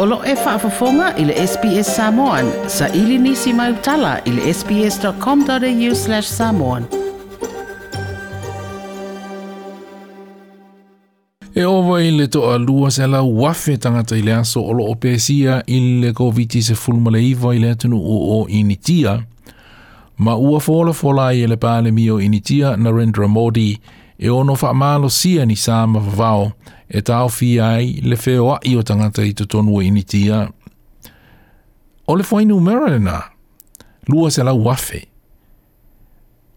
Olo e whaafafonga i le SPS Samoan. Sa ili nisi mai utala i le sps.com.au slash samoan. E owa i le toa lua se la wafe tangata i le aso olo o pesia i le COVID-19 se fulmale iwa i le atunu o o initia. Ma ua fola fola i le pale mio initia Narendra Modi e ono wha malo sia ni sa mawhao e tau fi ai le feo a i o tangata i tutonua e ini tia. O le whainu merale na, lua se la wafe.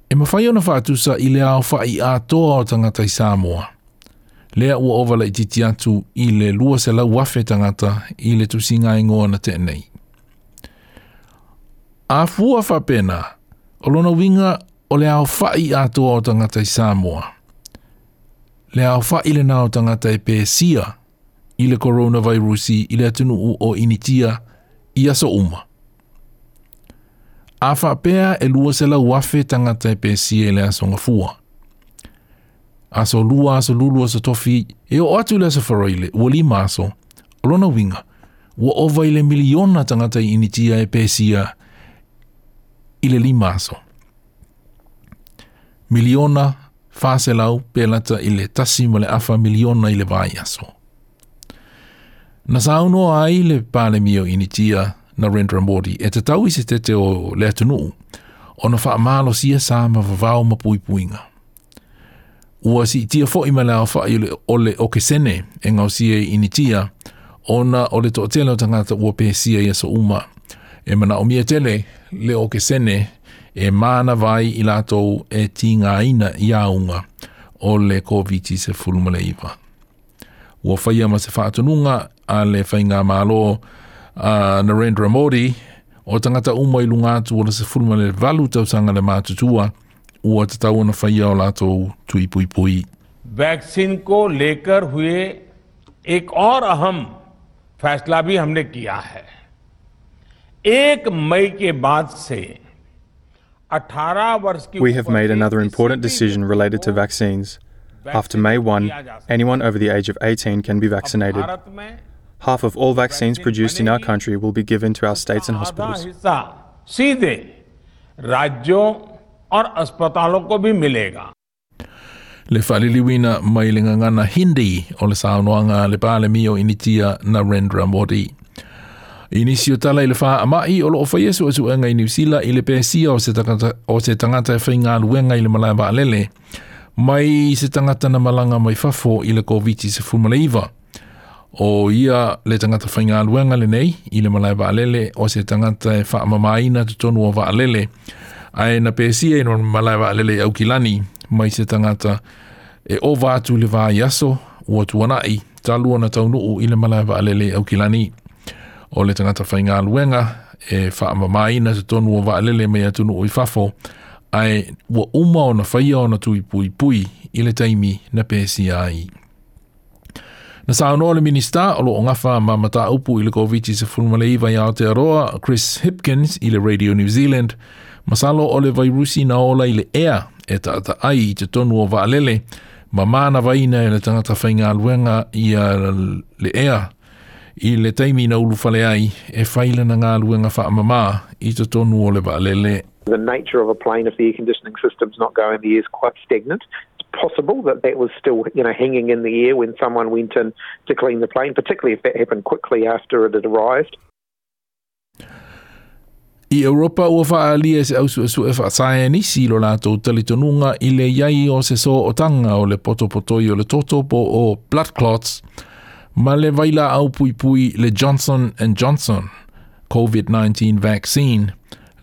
E mawhai ona wha atusa i le ao wha i atoa o tangata i Samoa. Lea ua ovala i titi atu i le lua se la wafe tangata i le tusinga e ngoa na tenei. A fua wha pena, o lona winga o le ao wha i atoa o tangata i Samoa le au fa ile nao tangata e pe sia i le coronavirus i le atunu u o initia i aso uma. A fa pea e lua se la wafe tangata e pe sia i e le aso ngafua. Aso lua aso lulu aso tofi e o atu le aso faroile ua lima aso lona winga ua ova i le miliona tangata i initia e pe sia i le lima aso. Miliona fase lau pelata i le tasi ma le afa miliona i le vai aso. Na sauno ai le pale mio initia na Rendra Modi e te tau isi te te o le atunuu o na wha malo sia sa ma vavau ma pui puinga. Ua si tia fo ima le awha i ole o ke sene e ngau sia initia o na o le to tele o tangata ua pe sia i aso uma e mana o mia tele le o ke sene e e mana vai i latou e tīngāina i aunga o le koviti se fulmaleiva. Ua whaia ma se whātununga a le whainga mālo a Narendra Modi o tangata umai lunga atu o le se fulmale valu tautanga le mātutua ua te tauna whaia o latou tui pui pui. Vaccine को लेकर हुए एक और अहम फैसला भी हमने किया है एक मई के बाद से We have made another important decision related to vaccines. After May 1, anyone over the age of 18 can be vaccinated. Half of all vaccines produced in our country will be given to our states and hospitals. le mai le hindi o le saunoanga le pālemio initia Narendra Modi. Inisi o tala ile faa ama olo o fai esu asu enga i niusila i le pēsia o se, tangata, e fai luenga i le malaya alele. Mai se tangata na malanga mai fafo i koviti se fumale iwa. O ia le tangata fai ngā luenga le nei i le malaya alele o se tangata e faa mama aina te tonu o va alele. Ae na pēsia i no malaya alele au kilani mai se tangata e o vātu le vā yaso ua tuanai. Talua na taunuu i le malaya alele au kilani o le tangata whainga luenga e whaama mai na se tonu o waalele mea tunu o i fafo ai wa uma o na whaia o na tui pui pui i le taimi na pēsi ai. Na sa anō le minister o lo o ngafa ma mata upu i le COVID-19 se fulmale iwa i Aotearoa Chris Hipkins i le Radio New Zealand masalo o le vairusi na ola i le ea e ta ta ai i te tonu o waalele ma mana vaina e le tangata whainga luenga i le ea i le teimi na ulu fale ai e faila na ngā luenga wha mama i te tonu o le vaalele. The nature of a plane if the air conditioning system's not going, the air's quite stagnant. It's possible that that was still you know hanging in the air when someone went in to clean the plane particularly if that happened quickly after it had arrived I Europa o wha alia se ausu e su e wha saeni si lo lato talitonunga i le iai o se so o tanga o le potopotoi o le toto po o blood clots ma le vaila au pui pui le Johnson and Johnson COVID-19 vaccine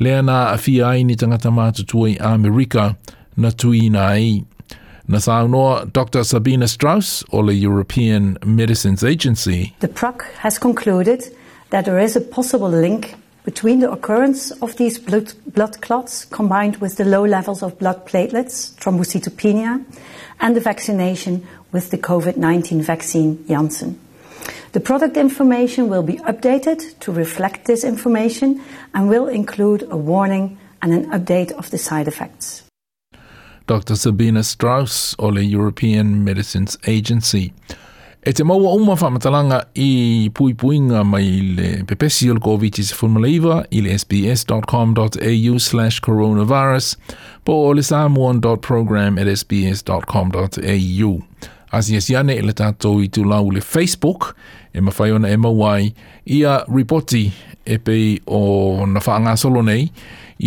lea nā awhia ai ni tangata mātutua i Amerika na tuina ai. Na noa, Dr. Sabina Strauss o the European Medicines Agency. The PROC has concluded that there is a possible link between the occurrence of these blood, blood clots combined with the low levels of blood platelets, thrombocytopenia, and the vaccination with the COVID 19 vaccine Janssen. The product information will be updated to reflect this information and will include a warning and an update of the side effects. Dr. Sabina Strauss, Ole European Medicines Agency. E te maua uma whamatalanga i puipuinga mai le pepesi o le COVID-19 i le sbs.com.au slash coronavirus po o le samuan.program at sbs.com.au. Asi esi ane e le tātou i tū lau le Facebook e mawhai ona e mawai i a ripoti e pei o na whaanga solonei nei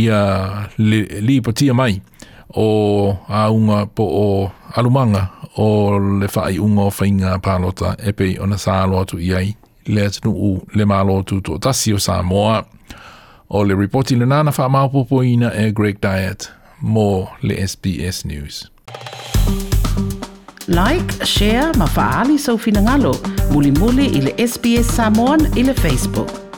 i a li, li mai o aunga po o alumanga o le whai unga o whainga pālota e pei o na sālo atu i ai le atinu u le mālo atu tō tasi o Samoa o le reporti le nāna wha maupopo ina e Greg Diet mō le SBS News. Like, share, ma faali sau finangalo, muli muli ile SBS Samoan ile Facebook.